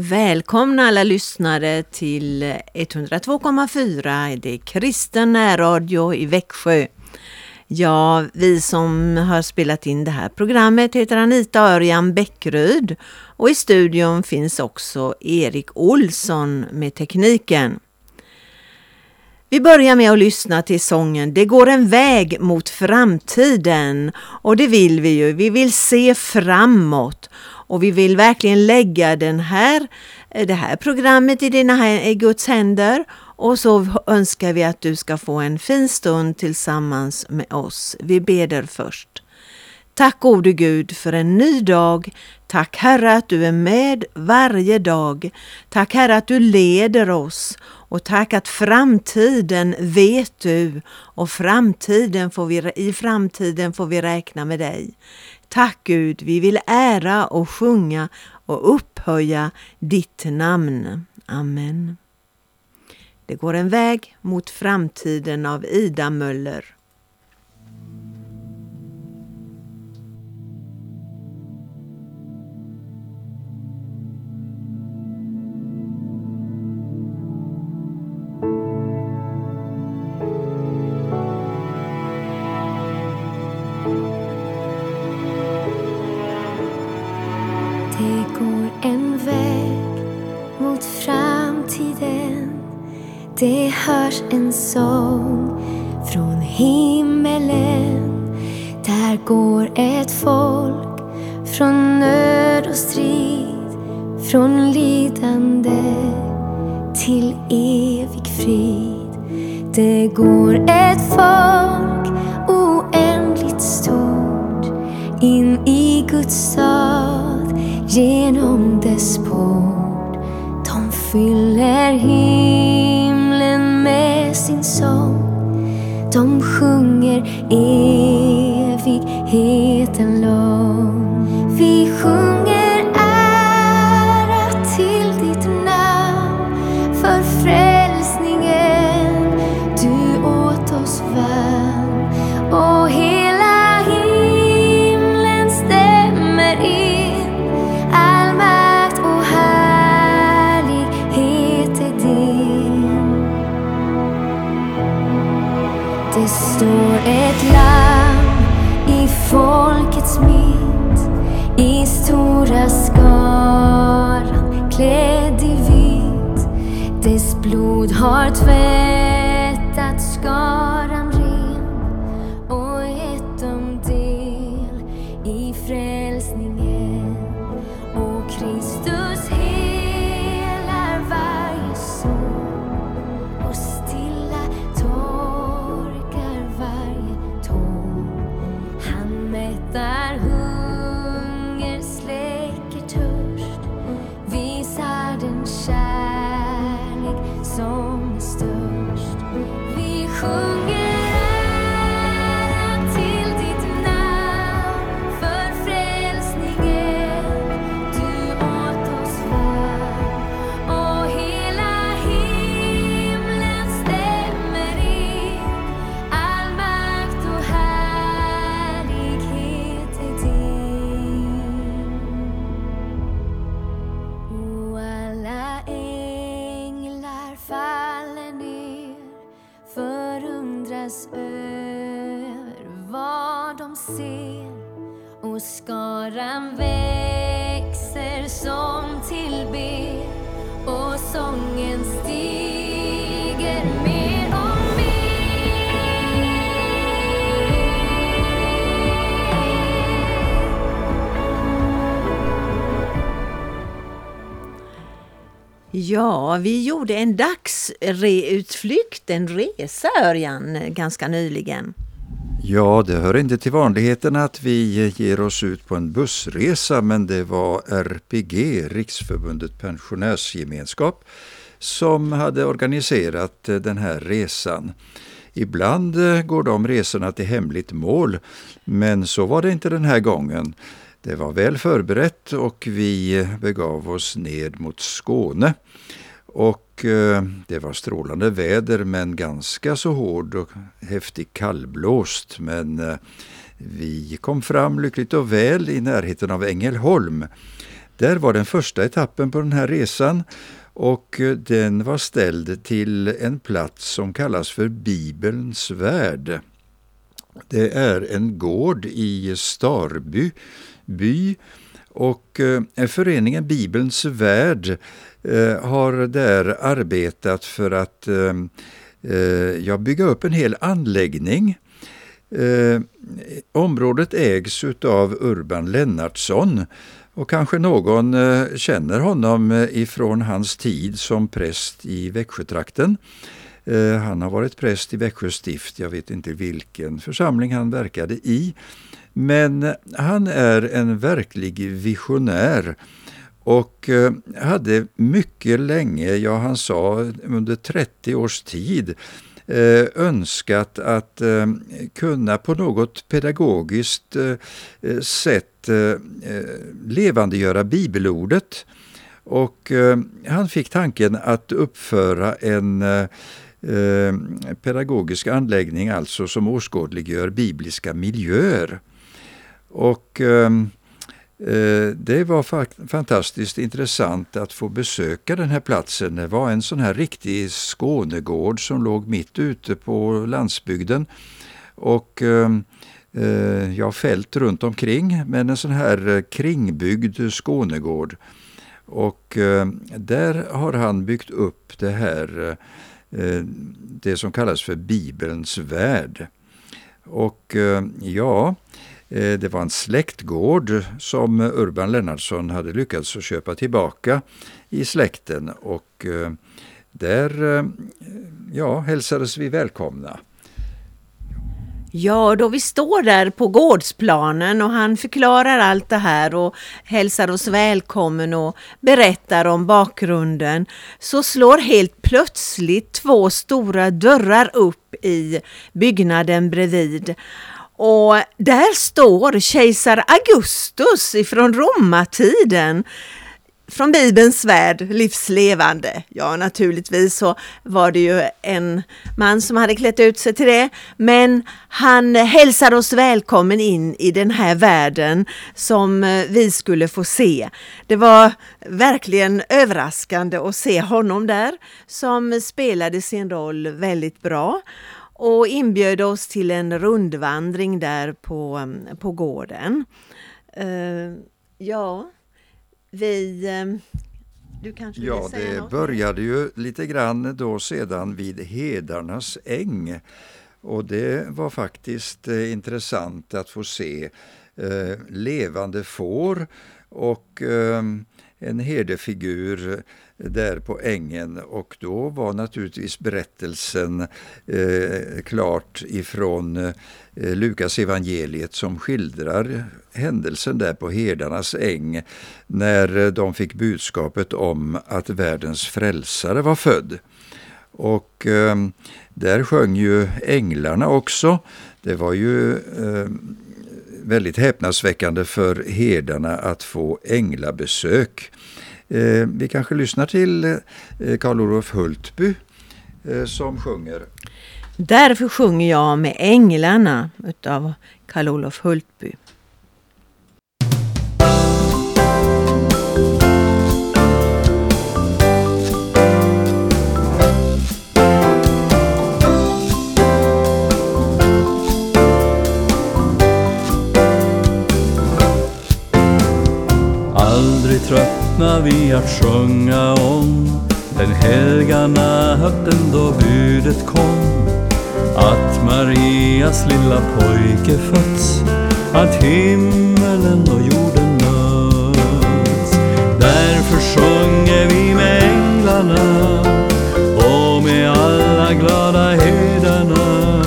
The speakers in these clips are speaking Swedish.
Välkomna alla lyssnare till 102,4, det är kristen närradio i Växjö. Ja, vi som har spelat in det här programmet heter Anita Örjan Bäckryd och i studion finns också Erik Olsson med tekniken. Vi börjar med att lyssna till sången Det går en väg mot framtiden och det vill vi ju. Vi vill se framåt och vi vill verkligen lägga den här, eh, det här programmet i dina i Guds händer och så önskar vi att du ska få en fin stund tillsammans med oss. Vi beder först. Tack gode Gud för en ny dag. Tack Herre att du är med varje dag. Tack Herre att du leder oss och tack att framtiden vet du och framtiden får vi, i framtiden får vi räkna med dig. Tack Gud, vi vill ära och sjunga och upphöja ditt namn. Amen. Det går en väg mot framtiden av Ida Möller. Hörs en sång från himmelen. Där går ett folk från nöd och strid, från lidande till evig frid. Det går ett folk oändligt stort in i Guds stad genom dess port. De fyller himlen med sin sång. De sjunger evigheten lång. Vi sjunger Det står ett lamm i folkets mitt i stora skaran klädd i vitt. Dess blod har tvätt. Ja, vi gjorde en dagsutflykt, en resa Örjan, ganska nyligen. Ja, det hör inte till vanligheten att vi ger oss ut på en bussresa men det var RPG, Riksförbundet Pensionärsgemenskap, som hade organiserat eh, den här resan. Ibland eh, går de resorna till hemligt mål, men så var det inte den här gången. Det var väl förberett och vi begav oss ned mot Skåne. Och eh, det var strålande väder men ganska så hård och häftig kallblåst. Men eh, vi kom fram lyckligt och väl i närheten av Ängelholm där var den första etappen på den här resan och eh, den var ställd till en plats som kallas för Bibelns värld. Det är en gård i Starby by och eh, föreningen Bibelns värld eh, har där arbetat för att eh, eh, ja, bygga upp en hel anläggning Eh, området ägs av Urban Lennartsson och kanske någon eh, känner honom eh, ifrån hans tid som präst i Växjötrakten. Eh, han har varit präst i Växjö stift, jag vet inte vilken församling han verkade i. Men han är en verklig visionär och eh, hade mycket länge, ja han sa under 30 års tid, eh, önskat att eh, kunna på något pedagogiskt sätt levandegöra bibelordet. Och han fick tanken att uppföra en pedagogisk anläggning alltså som åskådliggör bibliska miljöer. Och ehm, eh, det var fantastiskt intressant att få besöka den här platsen. Det var en sån här riktig Skånegård som låg mitt ute på landsbygden. Och ehm, eh, ja, fält runt omkring, men en sån här eh, kringbyggd Skånegård. Och eh, där har han byggt upp det här, eh, eh det som kallas för Bibelns värld. Och eh, ja, eh, Eh, det var en släktgård som Urban Lennartsson hade lyckats att köpa tillbaka i släkten och eh, där eh, ja, hälsades vi välkomna. Ja, då vi står där på gårdsplanen och han förklarar allt det här och hälsar oss välkommen och berättar om bakgrunden så slår helt plötsligt två stora dörrar upp i byggnaden bredvid. Och där står kejsar Augustus ifrån romartiden från Bibelns värld, livslevande. Ja, naturligtvis så var det ju en man som hade klätt ut sig till det, men han hälsade oss välkommen in i den här världen som eh, vi skulle få se. Det var verkligen överraskande att se honom där som spelade sin roll väldigt bra och inbjöd oss till en rundvandring där på, mm, på gården. Uh, ja, vi... Ehm, du kanske ja, vill säga det något? började ju lite grann då sedan vid Hedarnas äng. Och det var faktiskt eh, intressant att få se eh, levande får och eh, en herdefigur där på ängen och då var naturligtvis berättelsen eh, klart ifrån eh, Lukas evangeliet som skildrar händelsen där på herdarnas äng när eh, de fick budskapet om att världens frälsare var född. Och eh, där sjöng ju änglarna också. Det var ju eh, väldigt häpnadsväckande för herdarna att få änglabesök. Eh, vi kanske lyssnar till eh, Karl-Olof Hultby eh, som sjunger. Därför sjunger jag med Änglarna utav Karl-Olof Hultby. Tröttnar vi att sjunga om. Den helga natten då budet kom. Att Marias lilla pojke fötts. Att himmelen och jorden möts. Därför sjunger vi med änglarna. Och med alla glada herdarna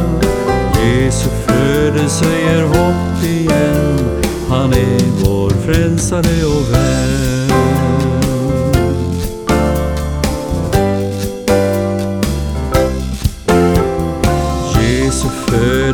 Jesu födelse ger hopp igen. Han är vår frälsare och vän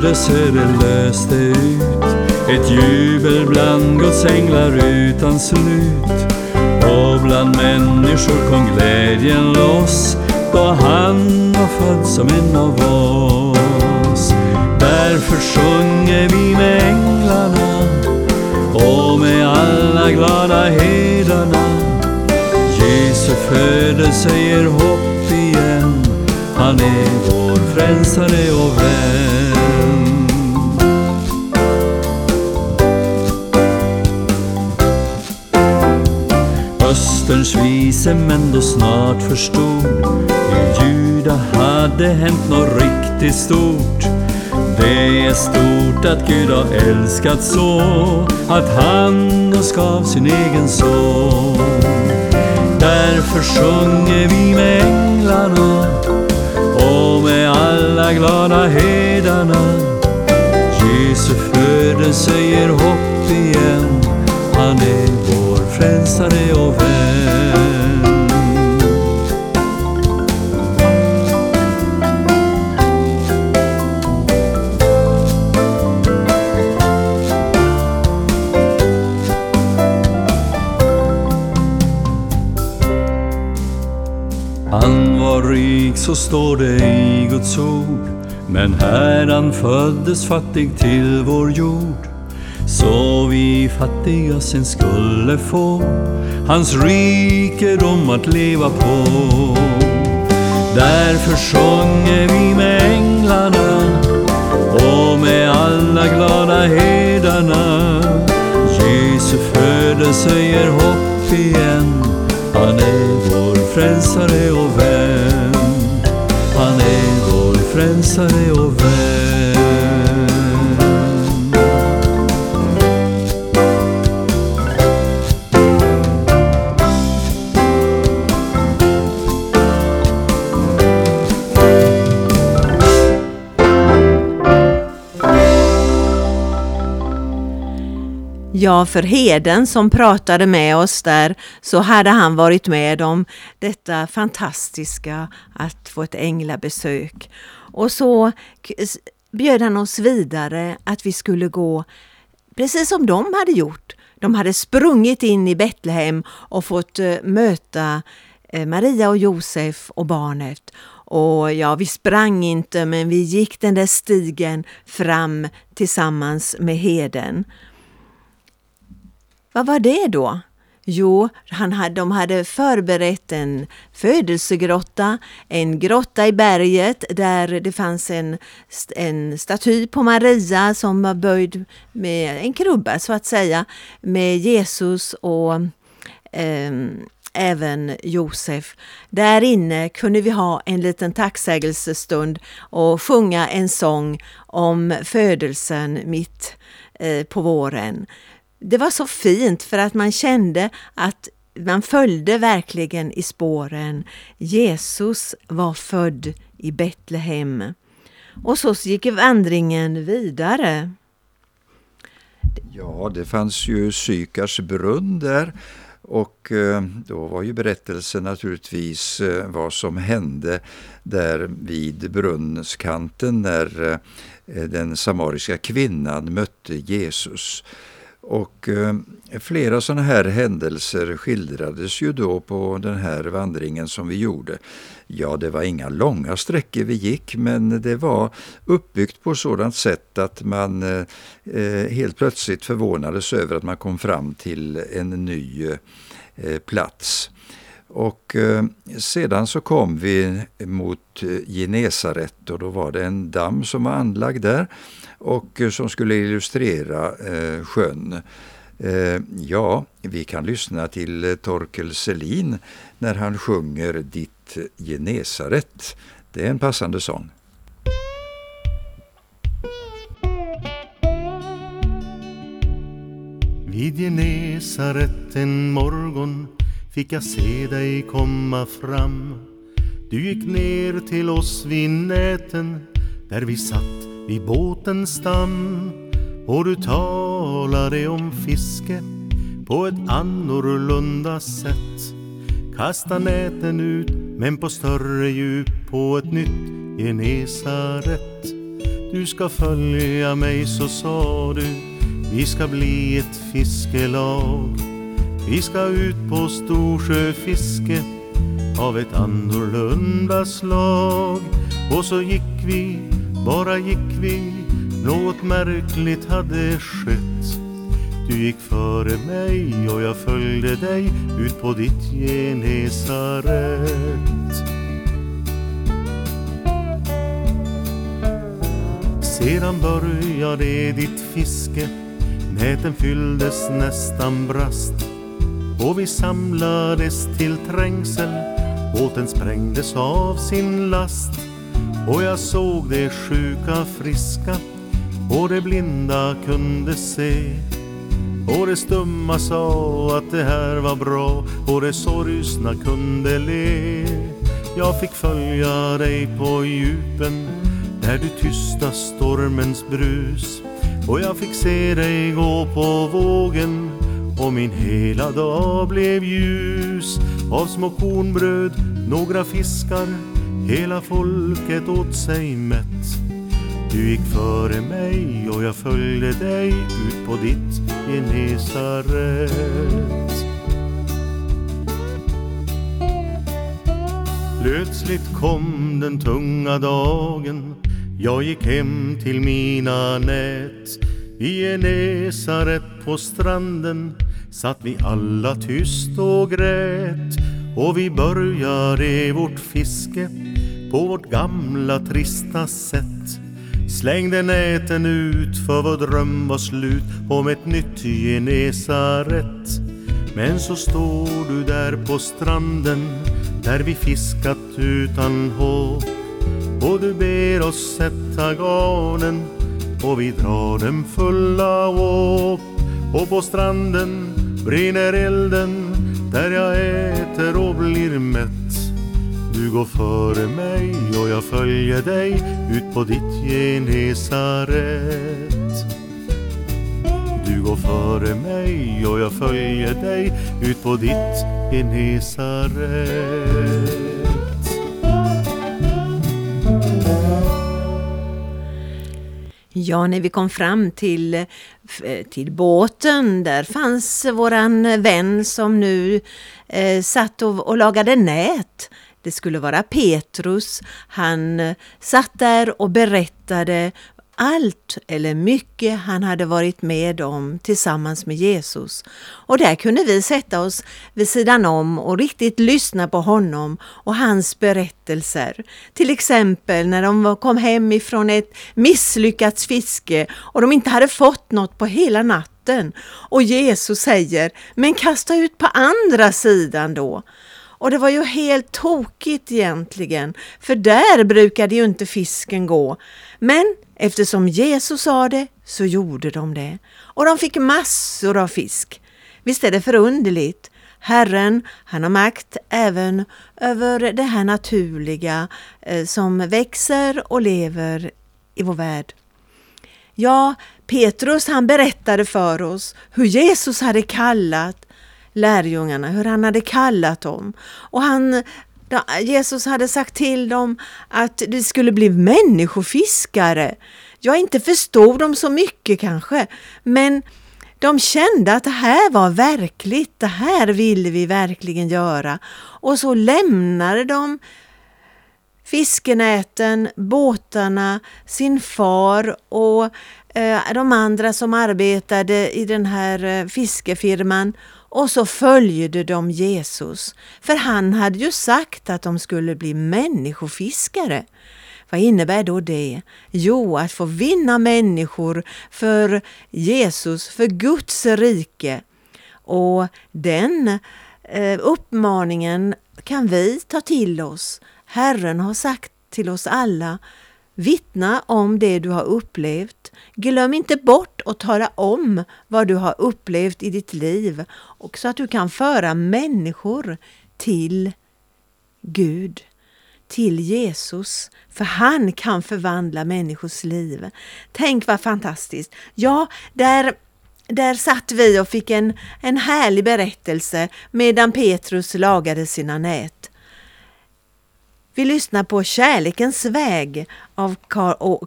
födelse det löste ut. Ett jubel bland Guds änglar utan slut. Och bland människor kom glädjen loss. Då han var född som en av oss. Därför sjunger vi med änglarna. Och med alla glada herdarna Jesu födelse ger hopp igen. Han är vår frälsare och vän. Österns vise män då snart förstod I Juda hade hänt något riktigt stort. Det är stort att Gud har älskat så Att han oss gav sin egen son. Därför sjunger vi med änglarna och med alla glada herdarna Jesu födelse ger hopp igen. Han är vår frälsare och vän. Han var rik, så står det i Guds ord. Men Herren föddes fattig till vår jord Så vi fattiga sen skulle få Hans rikedom att leva på. Därför sjunger vi med änglarna och med alla glada herdarna Jesu födelse ger hopp igen. Han är vår frälsare och vän. Han är vår frälsare och vän. Ja, för heden som pratade med oss där så hade han varit med om detta fantastiska att få ett änglabesök. Och så bjöd han oss vidare att vi skulle gå precis som de hade gjort. De hade sprungit in i Betlehem och fått eh, möta eh, Maria och Josef och barnet. Och ja, vi sprang inte men vi gick den där stigen fram tillsammans med heden. Vad var det då? Jo, han hade, de hade förberett en födelsegrotta, en grotta i berget där det fanns en, en staty på Maria som var böjd med en krubba så att säga, med Jesus och ehm, även Josef. Där inne kunde vi ha en liten tacksägelsestund och sjunga en sång om födelsen mitt eh, på våren. Det var så fint för att man kände att man följde verkligen i spåren. Jesus var född i Betlehem. Och så gick vandringen vidare. Ja, det fanns ju Sykars brunn där och eh, då var ju berättelsen naturligtvis eh, vad som hände där vid brunnskanten när eh, den samariska kvinnan mötte Jesus. Och eh, flera sådana här händelser skildrades ju då på den här vandringen som vi gjorde. Ja, det var inga långa sträckor vi gick, men det var uppbyggt på sådant sätt att man eh, eh helt plötsligt förvånades över att man kom fram till en ny eh, plats. Och eh, sedan så kom vi mot eh, Genesaret och då var det en damm som var anlagd där och eh, som skulle illustrera eh, sjön. Eh, ja, vi kan lyssna till eh, Torkel Selin när han sjunger Ditt Genesaret. Det är en passande sång. Vid Genesaret en morgon fick jag se dig komma fram. Du gick ner till oss vid näten där vi satt vid båtens stam. Och du talade om fiske på ett annorlunda sätt. Kasta näten ut men på större djup på ett nytt Genesaret. Du ska följa mig så sa du vi ska bli ett fiskelag. Vi ska ut på storsjöfiske av ett annorlunda slag. Och så gick vi, bara gick vi, något märkligt hade skett. Du gick före mig och jag följde dig ut på ditt Genesaret. Sedan började ditt fiske, näten fylldes nästan brast och vi samlades till trängsel, båten sprängdes av sin last. Och jag såg de sjuka friska. Och de blinda kunde se. Och de stumma sa att det här var bra. Och de sorgsna kunde le. Jag fick följa dig på djupen. Där du tysta stormens brus. Och jag fick se dig gå på vågen och min hela dag blev ljus av små kornbröd, några fiskar. Hela folket åt sig mätt. Du gick före mig och jag följde dig ut på ditt Genesaret. Plötsligt kom den tunga dagen. Jag gick hem till mina nät I Genesaret på stranden satt vi alla tyst och grät. Och vi började vårt fiske på vårt gamla trista sätt. Slängde näten ut för vår dröm var slut om ett nytt Genesaret. Men så står du där på stranden där vi fiskat utan hopp. Och du ber oss sätta garnen och vi drar dem fulla upp och på stranden brinner elden där jag äter och blir mätt du går före mig och jag följer dig ut på ditt Genesaret. Du går före mig och jag följer dig ut på ditt Genesaret. Ja, när vi kom fram till, Eh, till båten, där fanns våran vän som nu eh, satt och, och lagade nät. Det skulle vara Petrus. Han eh, satt där och berättade allt eller mycket han hade varit med om tillsammans med Jesus. Och där kunde vi sätta oss vid sidan om och riktigt lyssna på honom och hans berättelser. Till exempel när de kom hem ifrån ett misslyckat fiske och de inte hade fått något på hela natten. Och Jesus säger, men kasta ut på andra sidan då. Och det var ju helt tokigt egentligen, för där brukade ju inte fisken gå. Men eftersom Jesus sa det så gjorde de det. Och de fick massor av fisk. Visst är det förunderligt? Herren, han har makt även över det här naturliga eh, som växer och lever i vår värld. Ja, Petrus han berättade för oss hur Jesus hade kallat lärjungarna, hur han hade kallat dem. Och han, Jesus hade sagt till dem att det skulle bli människofiskare. Jag inte förstod dem så mycket kanske, men de kände att det här var verkligt, det här ville vi verkligen göra. Och så lämnade de fiskenäten, båtarna, sin far och eh, de andra som arbetade i den här eh, fiskefirman och så följde de Jesus, för han hade ju sagt att de skulle bli människofiskare. Vad innebär då det? Jo, att få vinna människor för Jesus, för Guds rike. Och den eh, uppmaningen kan vi ta till oss. Herren har sagt till oss alla, vittna om det du har upplevt. Glöm inte bort att tala om vad du har upplevt i ditt liv och så att du kan föra människor till Gud, till Jesus, för han kan förvandla människors liv. Tänk vad fantastiskt! Ja, där där satt vi och fick en, en härlig berättelse medan Petrus lagade sina nät. Vi lyssnar på Kärlekens väg av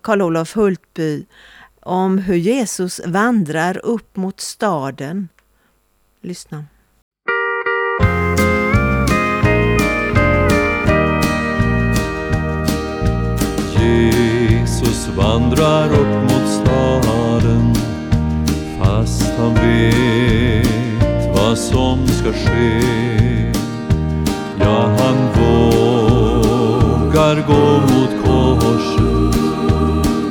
Karl Olof Hultby om hur Jesus vandrar upp mot staden. Lyssna. Jesus vandrar upp mot staden fast han vet vad som ska ske. Ja, han vågar gå mot korset.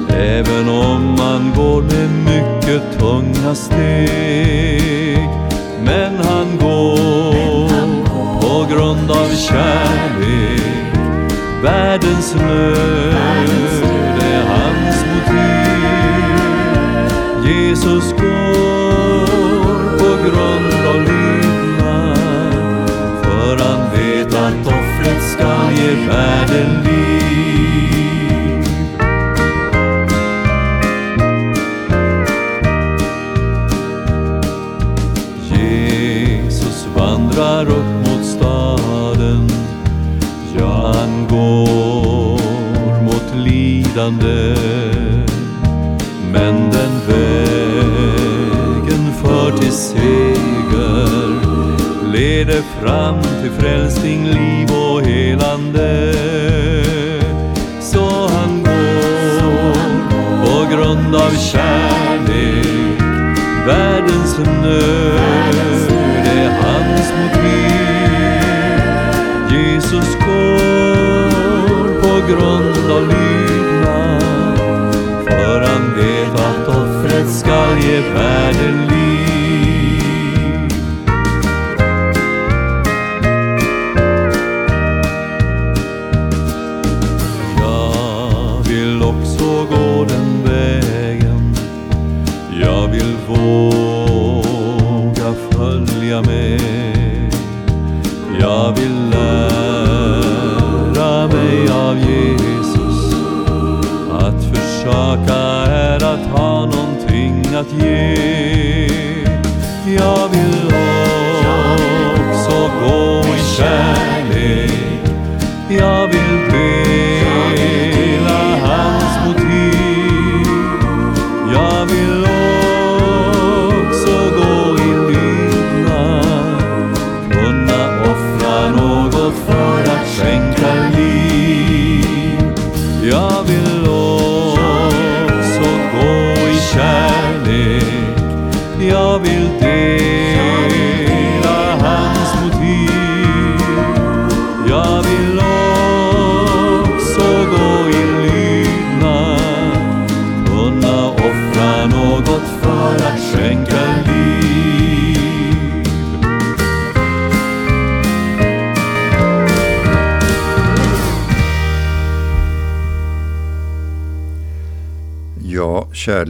Även om man går med mycket tunga steg. Men han går på grund av kärlek Världens nöd på grund av lydnad. För han vet att offret skall ge världen liv you.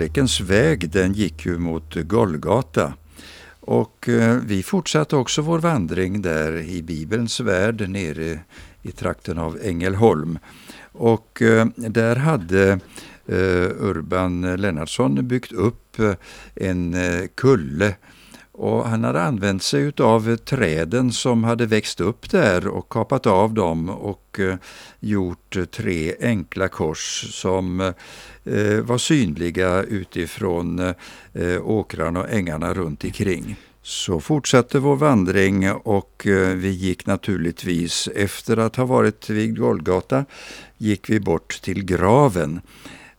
Kärlekens väg den gick ju mot Golgata. Och eh, vi fortsatte också vår vandring där i Bibelns värld nere i trakten av Ängelholm. Och eh, där hade eh, Urban Lennartsson byggt upp en kulle och han hade använt sig av träden som hade växt upp där och kapat av dem och eh, gjort tre enkla kors som eh, var synliga utifrån eh, åkrarna och ängarna runt omkring. Så fortsatte vår vandring och vi gick naturligtvis efter att ha varit vid Golgata gick vi bort till graven.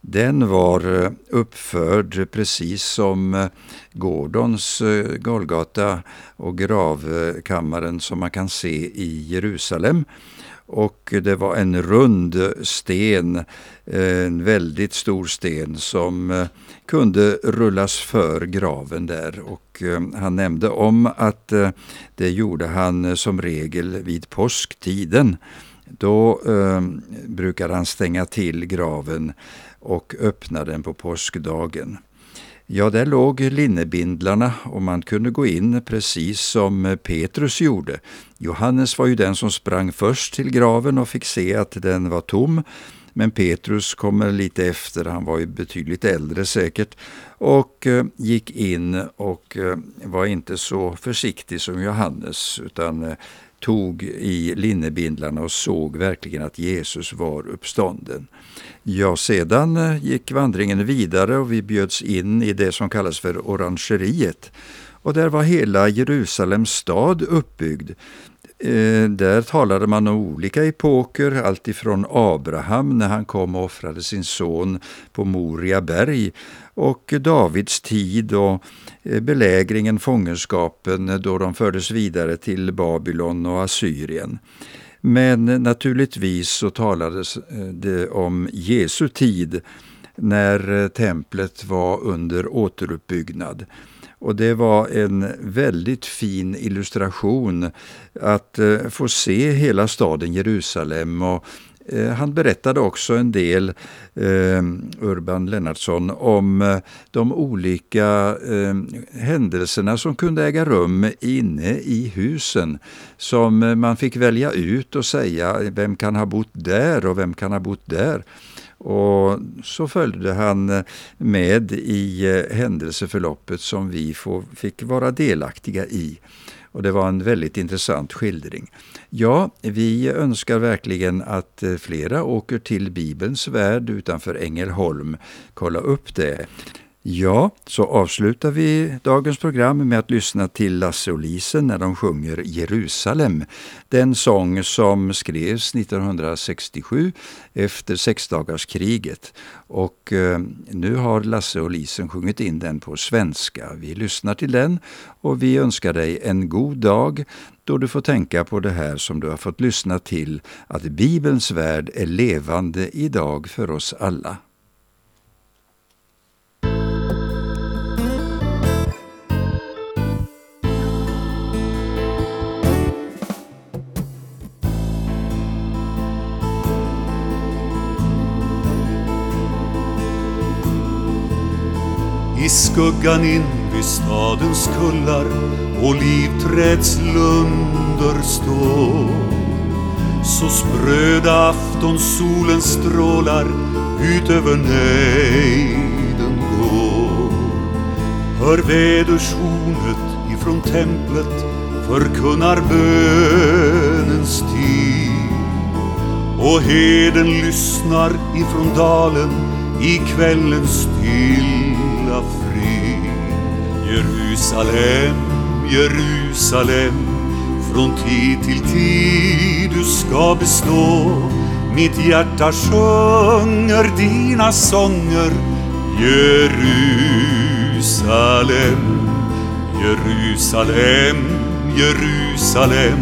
Den var eh, uppförd precis som eh, Gordons eh, Golgata och gravkammaren som man kan se i Jerusalem. Och det var en rund sten, en väldigt stor sten som kunde rullas för graven där. Och han nämnde om att det gjorde han som regel vid påsktiden. Då eh, brukar han stänga till graven och öppna den på påskdagen. Ja, där låg linnebindlarna och man kunde gå in precis som Petrus gjorde. Johannes var ju den som sprang först till graven och fick se att den var tom. Men Petrus kommer lite efter, han var ju betydligt äldre säkert, och eh, gick in och eh, var inte så försiktig som Johannes utan eh, tog i linnebindlarna och såg verkligen att Jesus var uppstånden. Ja, sedan eh, gick vandringen vidare och vi bjöds in i det som kallas för orangeriet. Och där var hela Jerusalems stad uppbyggd. Eh, där talade man om olika epoker, alltifrån Abraham när han kom och offrade sin son på Moria berg och Davids tid och eh, belägringen, fångenskapen eh, då de fördes vidare till Babylon och Assyrien. Men eh, naturligtvis så talades det om Jesu tid när templet var under återuppbyggnad. Och det var en väldigt fin illustration att få se hela staden Jerusalem och Eh, han berättade också en del, eh, Urban Lennartsson, om eh, de olika eh, händelserna som kunde äga rum inne i husen. Som eh, man fick välja ut och säga, vem kan ha bott där och vem kan ha bott där? Och så följde han med i händelseförloppet som vi fick vara delaktiga i. Och det var en väldigt intressant skildring. Ja, vi önskar verkligen att eh, flera åker till Bibelns värld utanför Ängelholm. Kolla upp det. Ja, så avslutar vi dagens program med att lyssna till Lasse och Lisen när de sjunger Jerusalem. Den sång som skrevs 1967 efter sexdagarskriget. Och eh, nu har Lasse och Lisen sjungit in den på svenska. Vi lyssnar till den och vi önskar dig en god dag då du får tänka på det här som du har fått lyssna till, att Bibelns värld är levande idag för oss alla. I skuggan in vid stadens kullar olivträdslunder står så spröda aftonsolens strålar ut över nejden går. Hör vädershornet ifrån templet förkunnar bönens tid och heden lyssnar ifrån dalen i kvällens stilla. Jerusalem, Jerusalem, från tid till tid du ska bestå. Mitt hjärta sjunger dina sånger, Jerusalem, Jerusalem, Jerusalem.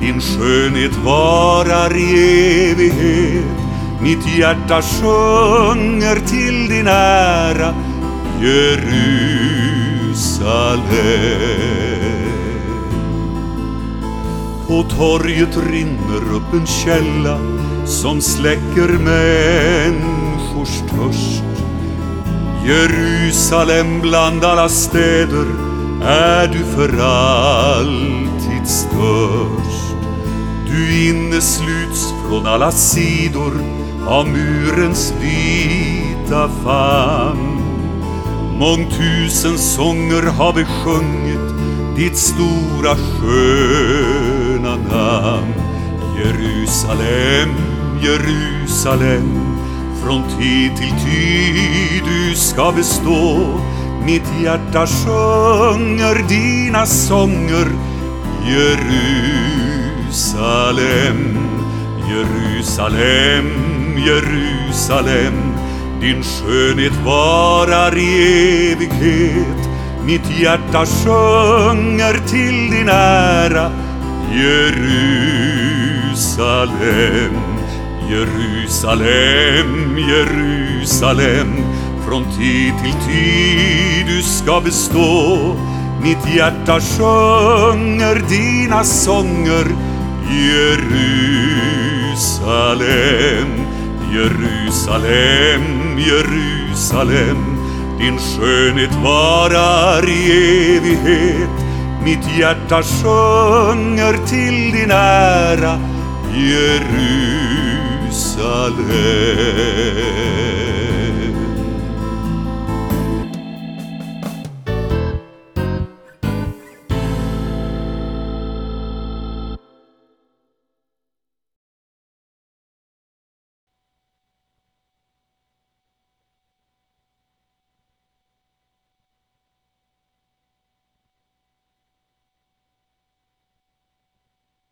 Din skönhet varar i evighet mitt hjärta sjunger till din ära Jerusalem på torget rinner upp en källa som släcker människors törst. Jerusalem bland alla städer är du för alltid störst. Du innesluts från alla sidor av murens vita famn. Mångtusen sånger har besjungit ditt stora sköna namn. Jerusalem, Jerusalem, från tid till tid du ska bestå. Mitt hjärta sjunger dina sånger, Jerusalem, Jerusalem, Jerusalem din skönhet varar i evighet. Mitt hjärta sjunger till din ära. Jerusalem Jerusalem, Jerusalem. Från tid till tid du ska bestå. Mitt hjärta sjunger dina sånger. Jerusalem Jerusalem, Jerusalem. Din skönhet varar i evighet. Mitt hjärta sjunger till din ära Jerusalem.